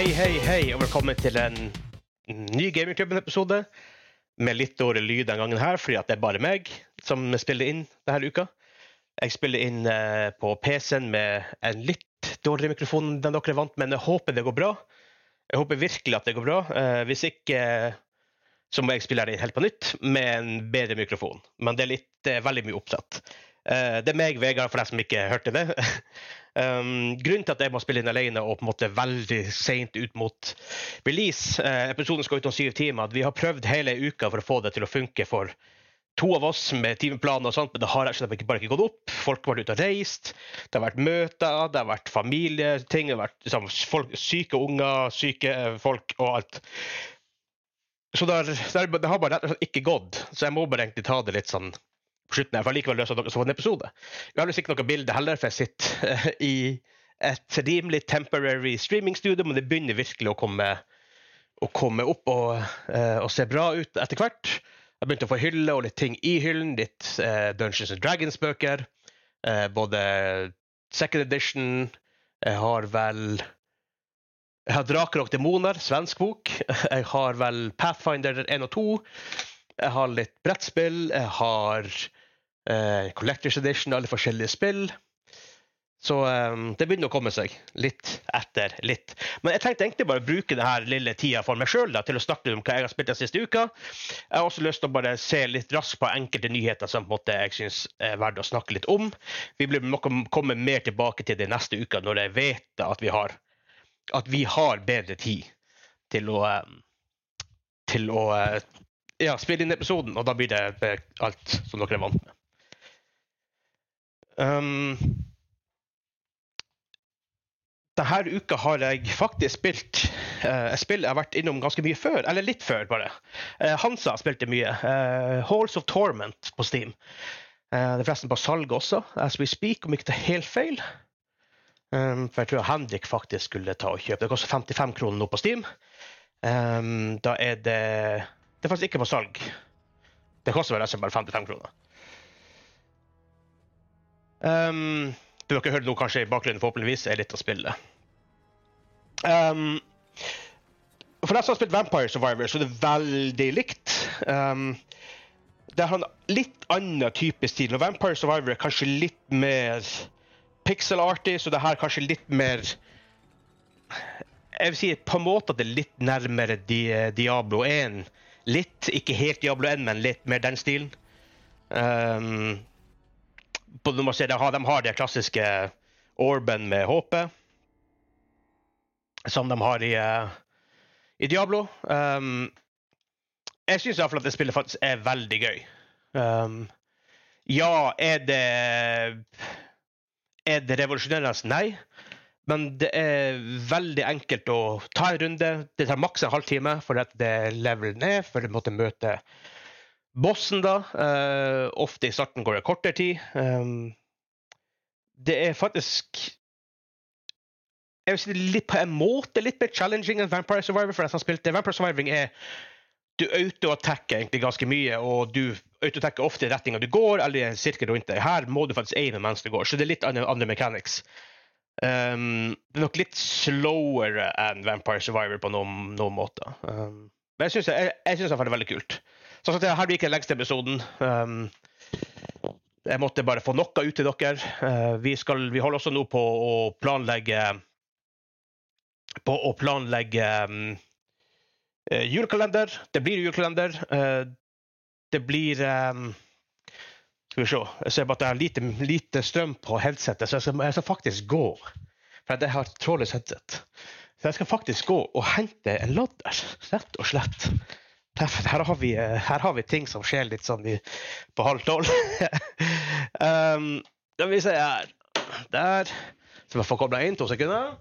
Hei, hei, hei, og velkommen til en ny Gamingklubben-episode. Med litt dårlig lyd den gangen her, fordi det er bare meg som spiller inn denne uka. Jeg spiller inn eh, på PC-en med en litt dårligere mikrofon enn dere er vant men jeg håper det går bra. Jeg håper virkelig at det går bra. Eh, hvis ikke, så må jeg spille det helt på nytt med en bedre mikrofon. Men det er, litt, det er veldig mye oppsett. Eh, det er meg, Vegard, for deg som ikke hørte det. Um, grunnen til at jeg må spille inn alene og på en måte veldig seint ut mot release uh, Episoden skal ut om syv timer. at Vi har prøvd hele uka for å få det til å funke for to av oss med timeplan og sånt, men det har ikke, bare ikke gått opp. Folk har vært ute og reist. Det har vært møter, det har vært familieting, det har vært liksom, folk, syke unger, syke folk og alt. Så det har, det har bare rett og slett ikke gått. Så jeg må bare egentlig ta det litt sånn på slutten her, for likevel løser dere så en episode. Vi har ikke noe bilde heller, for jeg sitter uh, i et rimelig temporary streamingstudio, men det begynner virkelig å komme, å komme opp og, uh, og, se bra ut etter hvert. Jeg begynte å få hylle og litt ting i hyllen. Litt uh, Dungeons and Dragons-bøker. både second edition Jeg har vel jeg har 'Draker og demoner', svensk bok. Jeg har vel Pathfinder 1 og 2. Jeg har litt brettspill. Jeg har eh, Collectors Edition, alle forskjellige spill. Så um, det begynner å komme seg, litt etter litt. Men jeg tenkte egentlig bare å bruke denne lille tida for meg sjøl til å snakke om hva jeg har spilt den siste uka. Jeg har også lyst til å bare se litt raskt på enkelte nyheter som på en måte, jeg syns er verdt å snakke litt om. Vi blir nok komme mer tilbake til det neste uka, når jeg vet at vi har, at vi har bedre tid til å, til å ja, spille inn episoden, og da blir det alt som dere er vant med. Um, denne uka har jeg faktisk spilt uh, et spill jeg har vært innom ganske mye før. Eller litt før, bare. Uh, Hansa spilte mye. Uh, Halls of Torment på Steam. Uh, det er forresten på salg også, as we speak, om ikke det er helt feil. Um, for jeg tror Henrik faktisk skulle ta og kjøpe. Det koster 55 kroner nå på Steam. Um, da er det Det er faktisk ikke på salg. Det koster vel nesten bare 55 kroner. Um, har ikke hørt noe kanskje i bakgrunnen, forhåpentligvis, er litt å spille. Um, for deg som har spilt Vampire Survivor, så er det veldig likt. Um, det har en litt annen type stil. Og Vampire Survivor er kanskje litt mer pixel-artig, så det her er kanskje litt mer Jeg vil si på en måte at det er litt nærmere Diablo 1. Litt, ikke helt Diablo 1, men litt mer den stilen. Um, de, må se, de, har, de har det klassiske orben med HP, som de har i, uh, i Diablo. Um, jeg syns iallfall at det spillet faktisk er veldig gøy. Um, ja, er det Er det revolusjonerende? Nei. Men det er veldig enkelt å ta en runde. Det tar maks en halvtime for at det level ned, for å måtte møte Bossen, da. Uh, ofte i starten går det kortere tid. Um, det er faktisk Jeg vil si det litt på en måte litt mer challenging enn Vampire Survivor. for den som spilte. Vampire Survivor er Du autoattacker egentlig ganske mye, og du autoattacker ofte i retninga du går, eller i en sirkel rundt deg. Her må du faktisk aime mens du går, så det er litt andre, andre mechanics. Um, det er nok litt slowere enn Vampire Survivor på noen, noen måter. Um, men jeg syns det er veldig kult. Så sånn her blir ikke den lengste episoden. Um, jeg måtte bare få noe ut til dere. Uh, vi, skal, vi, holder også nå på å planlegge På å planlegge um, julekalender. Det blir julekalender. Uh, det blir um, Skal vi se. Jeg ser bare at det er lite, lite strøm på headsetet, så jeg skal, jeg skal faktisk gå. For jeg har trådløst headset. Så jeg skal faktisk gå og hente en ladder, rett og slett. Her har, vi, eh, her har vi ting som skjer litt sånn i, på halv tolv. um, da vil vi se her. Der. Så vi får kobla inn to sekunder.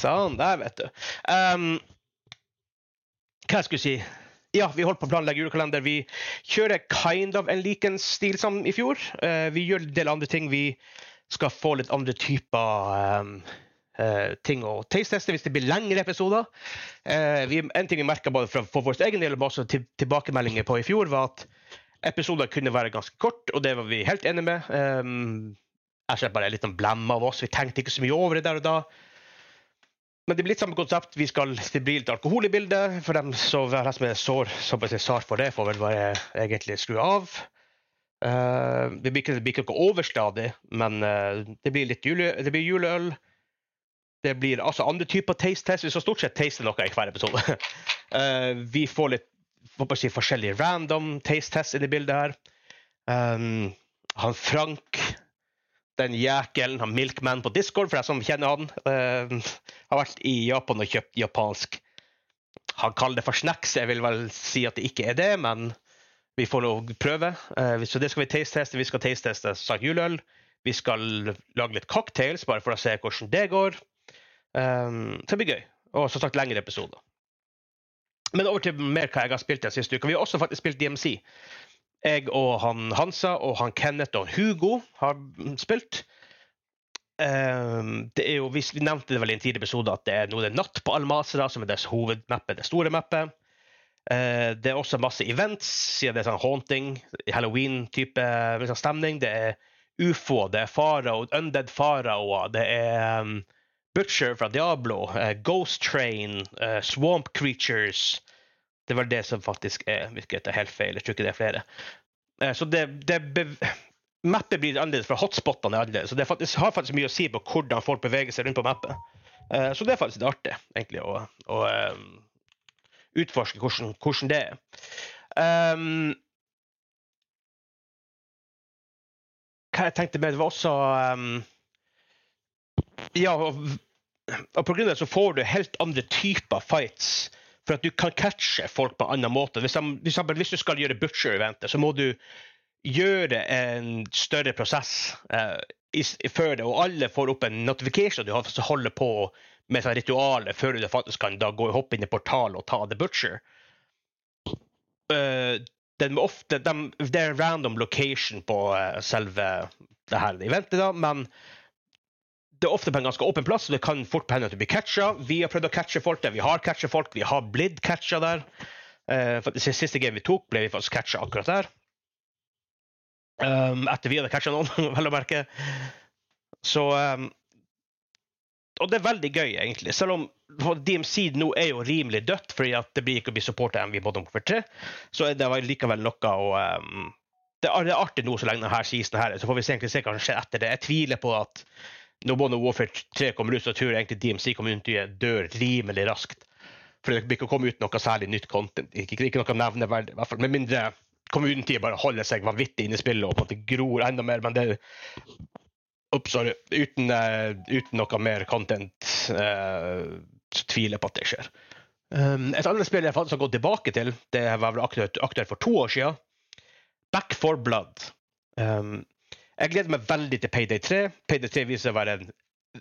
Sånn. Der, vet du. Um, hva jeg skulle si? Ja, vi holder på å planlegge julekalender. Vi kjører kind of en liken stil som i fjor. Uh, vi gjør en del andre ting. Vi skal få litt andre typer um, Uh, ting å taste-teste hvis det blir lengre episoder. Uh, vi, en ting vi merka både for, vår egen del og også til, tilbakemeldinger på i fjor, var at episoder kunne være ganske kort, og det var vi helt enige med. Um, Jeg bare litt liten blem av oss. Vi tenkte ikke så mye over det der og da. Men det blir litt samme konsept. Vi skal, litt alkohol i bildet. For dem som er sår, såpass sår for det, får vel bare egentlig skru av. Uh, det, blir ikke, det blir ikke overstadig, men uh, det blir litt jule, det blir juleøl. Det blir altså andre typer taste test. Vi skal stort sett taste noe i hver episode. uh, vi får litt si, forskjellige random taste tests i bildet her. Um, han Frank, den jækelen, han Milkman på Discord, for jeg som kjenner han, uh, har vært i Japan og kjøpt japansk Han kaller det for snacks, jeg vil vel si at det ikke er det, men vi får lov å prøve. Uh, så det skal vi taste-teste. Vi skal taste-teste sagt juleøl. Vi skal lage litt cocktails, bare for å se hvordan det går. Um, så det blir gøy. Og som sagt lengre episoder. Men over til mer hva jeg har spilt den siste uka. Vi har også faktisk spilt DMC. Jeg og han Hansa og han Kenneth og Hugo har spilt. Um, det er jo, vi, nevnte det vel i en tidligere episode at det er nå det er natt på Almazra, som er deres hovedmappe, det store mappet. Uh, det er også masse events, siden det er sånn haunting, halloween-type liksom, stemning. Det er ufo, det er farao, undead faraoer, det er um, Butcher fra Diablo, uh, Ghost Train, uh, Swamp Creatures det er vel det som faktisk er virker helt feil. Jeg tror ikke det er flere. Uh, så det, det Mappet blir annerledes fra hotspotene. Annerledes, så det faktisk, har faktisk mye å si på hvordan folk beveger seg rundt på mappet. så det er faktisk litt artig egentlig å, å utforske hvordan, hvordan, det er. Um, hva jeg tenkte med, det var også um, ja, og, og av det så får du helt andre typer fights. For at du kan catche folk på en annen måte. Hvis, hvis, hvis du skal gjøre butcher-eventet, så må du gjøre en større prosess uh, i, før det. Og alle får opp en notification du holder på med sånn ritualet før du faktisk kan da gå hoppe inn i portalen og ta The Butcher. Uh, den ofte, de, det er en random location på uh, selve det her eventet, da, men det er ofte på en ganske åpen plass, så det kan fort hende at du blir catcha. Vi har prøvd å catche folk der. Vi har catcha folk. Vi har blitt catcha der. Uh, for det Siste game vi tok, ble vi faktisk catcha akkurat der. Um, etter vi hadde catcha noen, vel å merke. Så um, Og det er veldig gøy, egentlig. Selv om DMC nå er jo rimelig dødt, fordi at det blir ikke å bli supporta MV Modern Warfare 3, så er det likevel noe å um, det er artig nå så lenge denne seasonen her så får vi se, se hva som skjer etter det. Jeg tviler på at når Modern Warfare 3 kommer ut, så tror jeg egentlig DMC Community dør rimelig raskt. For det blir ikke å komme ut noe særlig nytt content. Ikke, ikke noe nevneverdig, hvert fall. Med mindre community bare holder seg vanvittig inne i spillet og på en måte gror enda mer. Men det Ops, sorry. Uten, uh, uten, noe mer content uh, tviler jeg på at det skjer. Um, et annet spill jeg har gått tilbake til, det var vel aktuelt, aktuelt for to år siden. Back for Blood. Um, jeg gleder meg veldig til Payday 3. Payday 3 viser seg å være en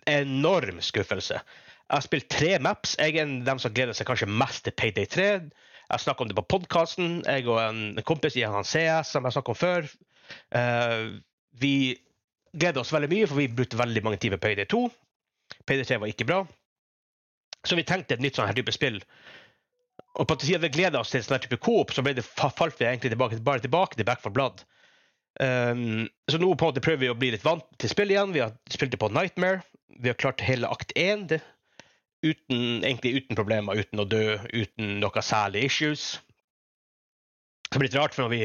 enorm skuffelse. Jeg har spilt tre maps. Jeg er en av dem som gleder seg kanskje mest til Payday 3. Jeg snakka om det på podkasten. Jeg og en kompis i han CS som jeg snakket om før. Uh, vi gleder oss veldig mye, for vi brukte veldig mange timer på Payday 2. Payday 3 var ikke bra. Så vi tenkte et nytt sånn her type spill. Og på at vi gleda oss til en sånn type coop, så det, falt vi egentlig tilbake, bare tilbake til Back for Blood. Um, så nå på en måte prøver vi å bli litt vant til spillet igjen. Vi har spilt det på Nightmare. Vi har klart hele akt én uten, egentlig uten problemer, uten å dø, uten noe særlig issues. Det blir litt rart, for når vi,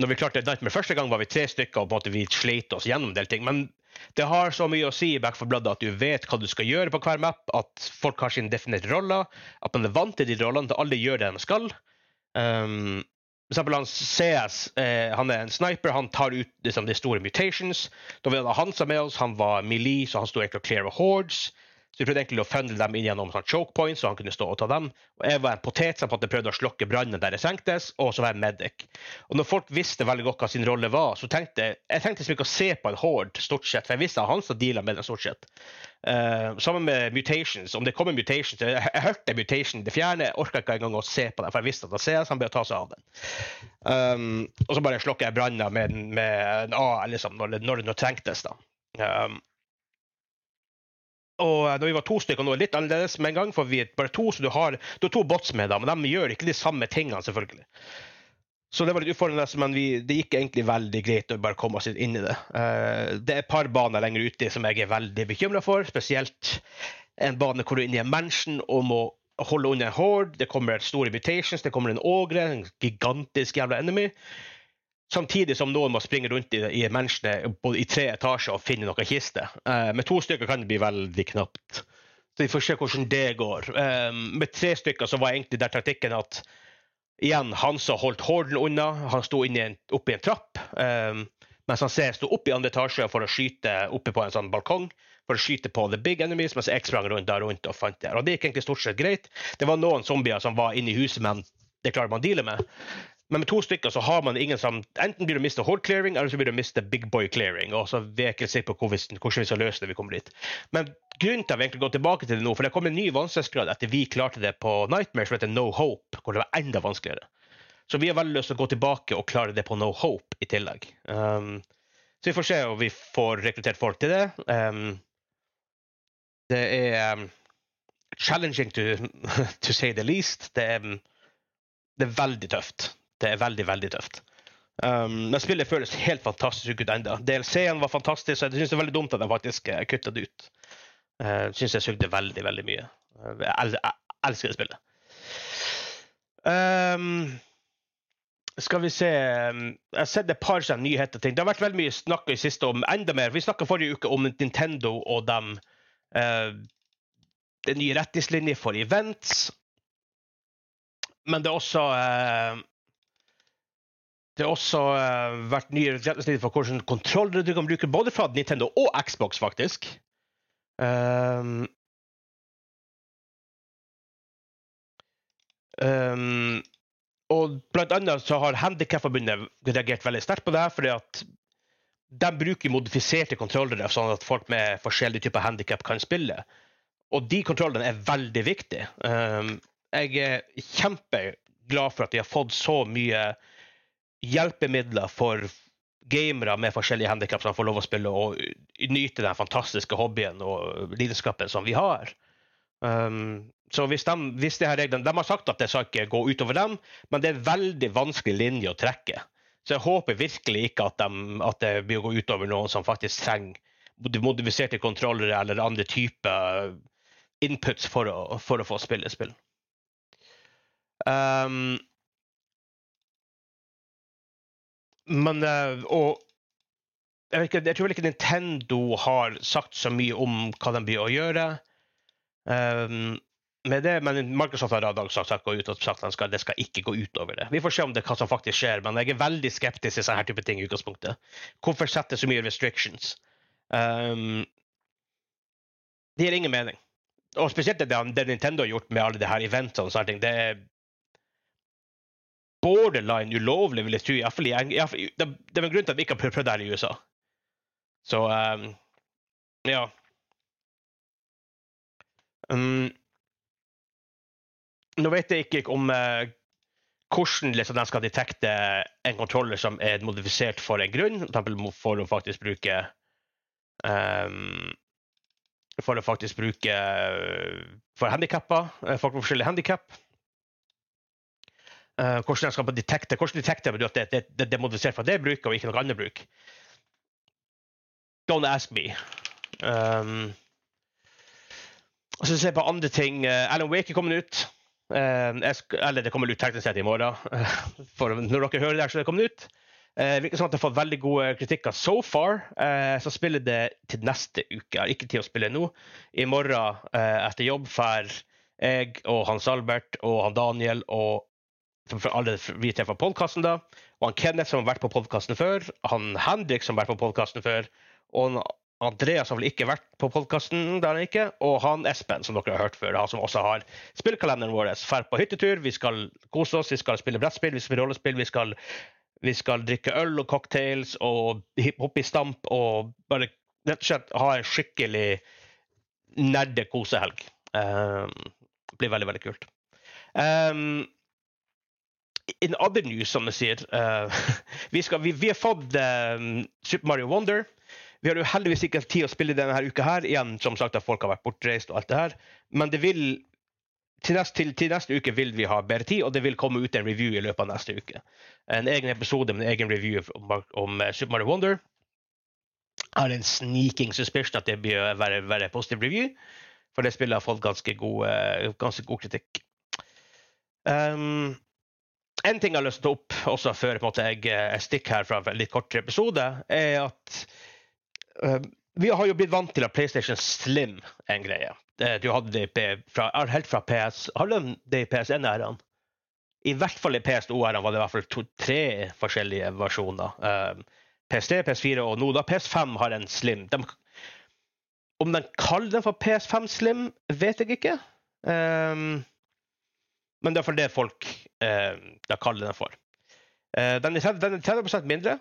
når vi klarte Nightmare første gang, var vi tre stykker og på en måte vi sleit oss gjennom en del ting. Men det har så mye å si i Back for Blood at du vet hva du skal gjøre på hver map, at folk har sine definerte roller, at man er vant til de rollene, at alle gjør det de skal. Um, for eksempel han CS, eh, han er en sniper, han tar ut liksom, de store mutations. Da vi hadde Hansa med oss, han var melee, så han sto egentlig og cleara hordes. Så vi prøvde egentlig å funnel dem inn gjennom sånn choke points, så han kunne stå og ta dem. Og jeg var en potet som prøvde å slokke brannen der det senktes, og så var jeg medic. Og når folk visste veldig godt hva sin rolle var, så tenkte jeg jeg tenkte liksom ikke å se på en horde, stort sett, for jeg visste at han som deala med den, stort sett. Uh, sammen med mutations. Om det kommer mutations Jeg, jeg, hørte mutation det fjerne, jeg orka ikke engang å se på den, for jeg visste at han ser, så han å ta seg av den. Um, og så bare slokker jeg branner med, med en A liksom, når, når det trengtes. da. Um, og når vi var to stykker, nå er det litt annerledes med en gang, for vi er bare to, så du har, du har to bots med deg, men de gjør ikke de samme tingene, selvfølgelig. Så det var litt utfordrende, men vi, det gikk egentlig veldig greit å bare komme oss inn i det. Uh, det er et par baner lenger ute som jeg er veldig bekymra for. Spesielt en bane hvor du er inne i en mansion og må holde under en horde. Det kommer store mutations, det kommer en ågre, en gigantisk jævla enemy. Samtidig som noen må springe rundt i, i mansionet i tre etasjer og finne noen kister. Uh, med to stykker kan det bli veldig knapt. Så vi får se hvordan det går. Um, med tre stykker så var egentlig der taktikken at igjen, han som holdt horden unna, han sto oppe i en trapp. Um, mens han ser sto oppe i andre etasje for å skyte oppe på en sånn balkong. For å skyte på the big enemies, mens jeg sprang rundt der rundt og fant det. Og det gikk egentlig stort sett greit. Det var noen zombier som var inne i huset, men det klarer man å deale med. Men med to stykker så har man ingen som Enten blir du miste hold clearing, eller så blir du miste big boy clearing. og så vet jeg ikke sikker på hvordan, hvordan vi skal løse det vi kommer dit. Men grunnen til at vi egentlig går tilbake til det nå, for det kom en ny vanskelighetsgrad etter vi klarte det på Nightmare, som heter No Hope, hvor det var enda vanskeligere. Så vi har veldig lyst til å gå tilbake og klare det på No Hope i tillegg. Um, så vi får se om vi får rekruttert folk til det. Um, det er um, challenging to, to, say the least. Det er, det er veldig tøft. Det er veldig, veldig tøft. Um, men spillet føles helt fantastisk ut ennå. DLC-en var fantastisk, så jeg syns det er veldig dumt at de faktisk uh, kutta ut. Uh, syns jeg sugde veldig, veldig mye. Jeg, jeg, elsker det spillet. Um, skal vi se um, Jeg har sett et par sånne nyheter. ting. Det har vært veldig mye snakk i siste om enda mer. Vi snakka forrige uke om Nintendo og dem, uh, det nye retningslinjer for events. Men det er også uh, det har også uh, vært nye retningslinjer for hvordan kontrollere du kan bruke, både fra Nintendo og Xbox, faktisk. Um, um, og blant annet så har Handikapforbundet reagert veldig sterkt på det her, fordi at de bruker modifiserte kontrollere sånn at folk med forskjellige typer handikap kan spille. Og de kontrollene er veldig viktige. Um, jeg er kjempeglad for at de har fått så mye hjelpemidler for gamere med forskjellige handikap som får lov å spille og nyte den fantastiske hobbyen og lidenskapen som vi har. Um, så hvis, de, hvis de, her reglene, de har sagt at det skal ikke gå utover dem, men det er en veldig vanskelig linje å trekke. Så jeg håper virkelig ikke at, de, at det blir å gå utover noen som faktisk trenger modifiserte kontrollere eller andre typer inputs for å, for å få spille spill. Um, Men uh, Og jeg, ikke, jeg, tror vel ikke Nintendo har sagt så mye om hva de blir å gjøre. Um, med det, men Microsoft har i sagt, sagt, ut sagt at det skal ikke gå utover det. Vi får se om det hva som faktisk skjer, men jeg er veldig skeptisk til sånne type ting i utgangspunktet. Hvorfor sette så mye restrictions? Um, det gir ingen mening. Og spesielt det, det Nintendo har gjort med alle de her eventene. og sånne ting, det er borderline ulovlig, vil jeg tro. Iallfall det, er en grunn til at vi ikke har prøvd det her i USA. Så um, ja. Um, nå vet jeg ikke om uh, hvordan liksom, de skal detekte en kontroller som er modifisert for en grunn, f.eks. for å faktisk bruke um, For å faktisk bruke uh, for handikappa, uh, folk med forskjellige handikap. Uh, hvordan jeg skal detekte hvordan detekter at det, det, det, det er modifisert for det bruket og ikke noe annet bruk? Don't ask me. Um, og så ser jeg på andre ting. Uh, Alan Wake er kommet ut. Uh, skal, eller det kommer ut teknisk sett i morgen. for når dere hører det, så er det kommet ut. Uh, virker som at det har fått veldig gode kritikker so far. Uh, så spiller det til neste uke. Jeg har ikke tid å spille nå. I morgen uh, etter jobb drar jeg og Hans Albert og han Daniel og for alle vi til fra podkasten, da. Og han Kenneth, som har vært på podkasten før. Han Henrik, som har vært på podkasten før. Og Andreas har vel ikke vært på podkasten, og han Espen, som dere har hørt før, han som også har spillkalenderen vår. Drar på hyttetur, vi skal kose oss, vi skal spille brettspill, vi skal spille rollespill, vi skal, vi skal drikke øl og cocktails og hoppe i stamp og bare rett og slett ha en skikkelig nerde kosehelg. Um, det blir veldig, veldig kult. Um, in other news, som de sier uh, vi, skal, vi, vi, har fått um, Super Mario Wonder. Vi har jo heldigvis ikke tid å spille denne uka her igjen, som sagt at folk har vært bortreist og alt det her. Men det vil til, neste, til, til neste uke vil vi ha bedre tid, og det vil komme ut en review i løpet av neste uke. En egen episode med en egen review om, om uh, Super Mario Wonder. Jeg har en sneaking suspicion at det blir være, være positiv review, for det spillet har fått ganske god, ganske god kritikk. Um, en ting jeg har lyst til å ta opp også før jeg, jeg stikker her fra en litt kortere episode, er at uh, vi har jo blitt vant til at PlayStation Slim er en greie. Du hadde det fra, helt fra PS Hadde det i PS1-æraen? I hvert fall i PS2-æraen var det i hvert fall to, tre forskjellige versjoner. Uh, PS3, PS4 og nå da PS5 har en Slim. De, om de kaller den for PS5 Slim, vet jeg ikke. Um, men det er for det folk eh, da kaller den for. Eh, den, er, den er 30 mindre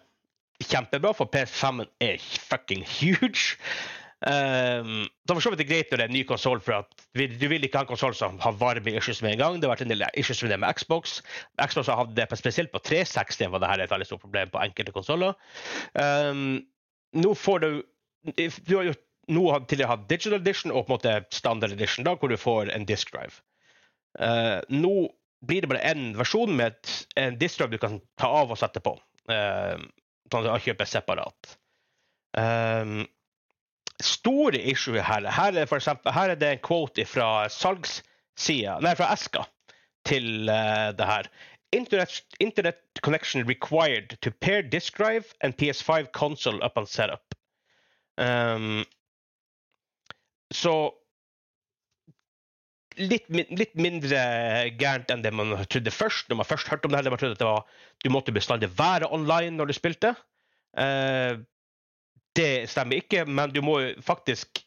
kjempebra, for PS5 er fucking huge. Um, så var for så vidt greit når det er en ny konsoll, for at du vil ikke ha en konsoll som har varme issues med en gang. Det har vært en del issues med det med Xbox. Xbox har hatt det spesielt på 360 var det her et veldig stort problem på enkelte konsoller. Um, nå får du Du har jo nå tidligere hatt digital edition og på en måte standard edition, da, hvor du får en disk drive. Uh, nå blir det bare én versjon med et, en drive du kan ta av og sette på. Uh, sånn at kjøper separat. Um, store issue her, her er, for eksempel, her er det en quote fra salgssida, nei, fra Eska til uh, det her. Internet, internet, connection required to pair disk drive and PS5 console up on setup. Um, så litt, litt, mindre gærent enn det man trodde først. Når man først hørte om det, man trodde at var, du måtte bestandig være online når du spilte. Uh, det stemmer ikke, men du må faktisk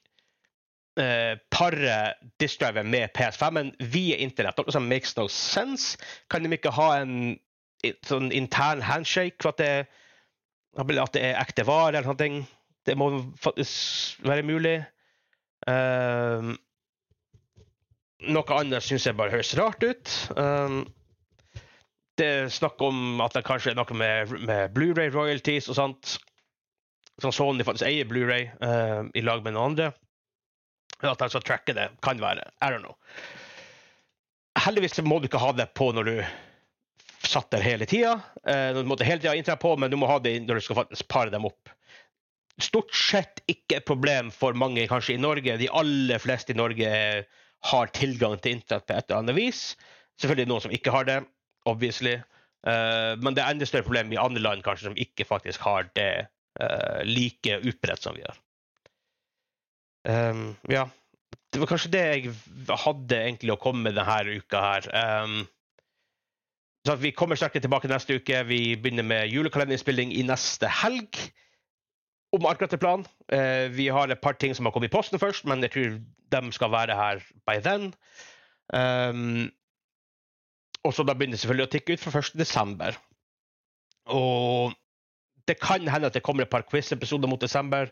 uh, pare diskdriven med PS5-en via internett. Noe som makes no sense. Kan de ikke ha en sånn intern handshake for at det, at det er ekte vare eller noe? Det må faktisk være mulig. Uh, noe annet syns jeg bare høres rart ut. Um, det er snakk om at det kanskje er noe med, med Blu-ray royalties og sånt. Som Sony faktisk eier Blu-ray uh, i lag med noen andre. At de skal tracke det. Kan være. I don't know. Heldigvis må du ikke ha det på når du satt der hele tida. Uh, du måtte hele tida inntre på, men du må ha det når du skal faktisk pare dem opp. Stort sett ikke et problem for mange kanskje i Norge. De aller fleste i Norge er har tilgang til internett på et eller annet vis. Selvfølgelig noen som ikke har det, obviously. Uh, men det er enda større problem i andre land kanskje som ikke faktisk har det uh, like utbredt som vi har. Um, ja. Det var kanskje det jeg hadde egentlig å komme med denne uka her. Um, så vi kommer sterkere tilbake neste uke. Vi begynner med julekalenderinnspilling i neste helg om akkurat til planen. Uh, vi har et par ting som har kommet i posten først, men jeg tror de skal være her by then. Um, og så da begynner det selvfølgelig å tikke ut fra 1.12. Og det kan hende at det kommer et par quiz-episoder mot desember.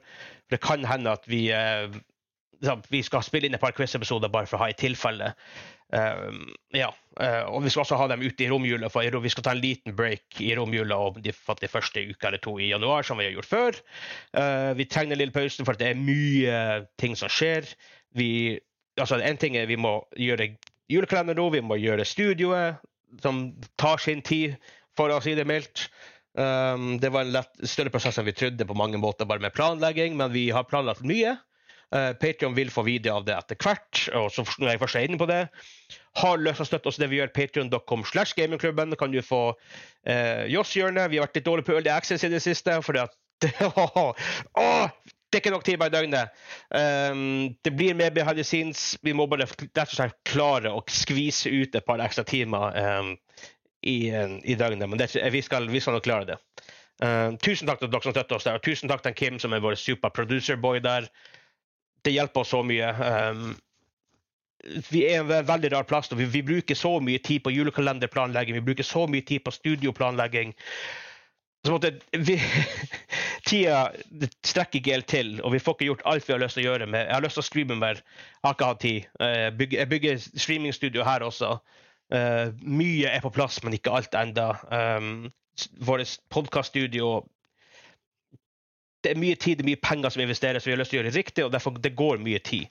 Det kan hende at vi, uh, vi skal spille inn et par quiz-episoder bare for å ha i tilfelle. Uh, ja. Uh, og vi skal også ha dem ute i romjula, for vi skal ta en liten break i romjula og de, de første uka eller to i januar, som vi har gjort før. Uh, vi trenger en lille pause, for det er mye ting som skjer. Vi, altså En ting er vi må gjøre julekalender nå, vi må gjøre studioet, som tar sin tid, for å si det mildt. Um, det var en lett, større prosess enn vi trodde på mange måter, bare med planlegging, men vi har planlagt mye. Uh, Patrion vil få video av det etter hvert. og så når jeg først er inne på det, Har lyst til å støtte oss det vi gjør, patrion.com slash gamingklubben. kan du få uh, Joss-hjørnet. Vi har vært litt dårlige på Early Access i det siste. fordi at å, det er ikke nok timer i døgnet. Um, det blir mer behind the scenes. Vi må bare rett og slett klare å skvise ut et par ekstra timer um, i, i, døgnet. Men det, vi, skal, vi, skal, nok klare det. Um, tusen takk til dere som støtter oss der, og tusen takk til Kim, som er vår super producer boy der det hjelper oss så mye. Um, vi er en veldig rar plass. vi, vi, bruker så mye tid på julekalenderplanlegging, vi bruker så mye tid på studioplanlegging. Så måtte, vi, tida strekker ikke helt til, og vi får ikke gjort alt vi har lyst til å gjøre. Med, jeg har lyst til å streame mer, jeg har ikke hatt tid. Bygge, jeg bygger streamingstudio her også. Uh, mye er på plass, men ikke alt enda. Um, Vårt podkaststudio det er mye tid og mye penger som investeres, så vi har lyst til å gjøre det riktig, og derfor det går mye tid.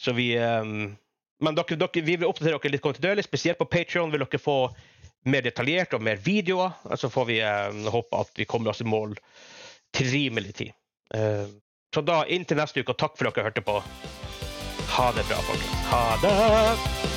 Så vi um, Men dere, dere, vi vil oppdatere dere litt kontinuerlig. Spesielt på Patreon vil dere få mer detaljert og mer videoer. Så får vi um, håpe at vi kommer oss i mål til rimelig tid. Uh, så da inntil neste uke, og takk for at dere hørte på. Ha det bra, folkens. Ha det!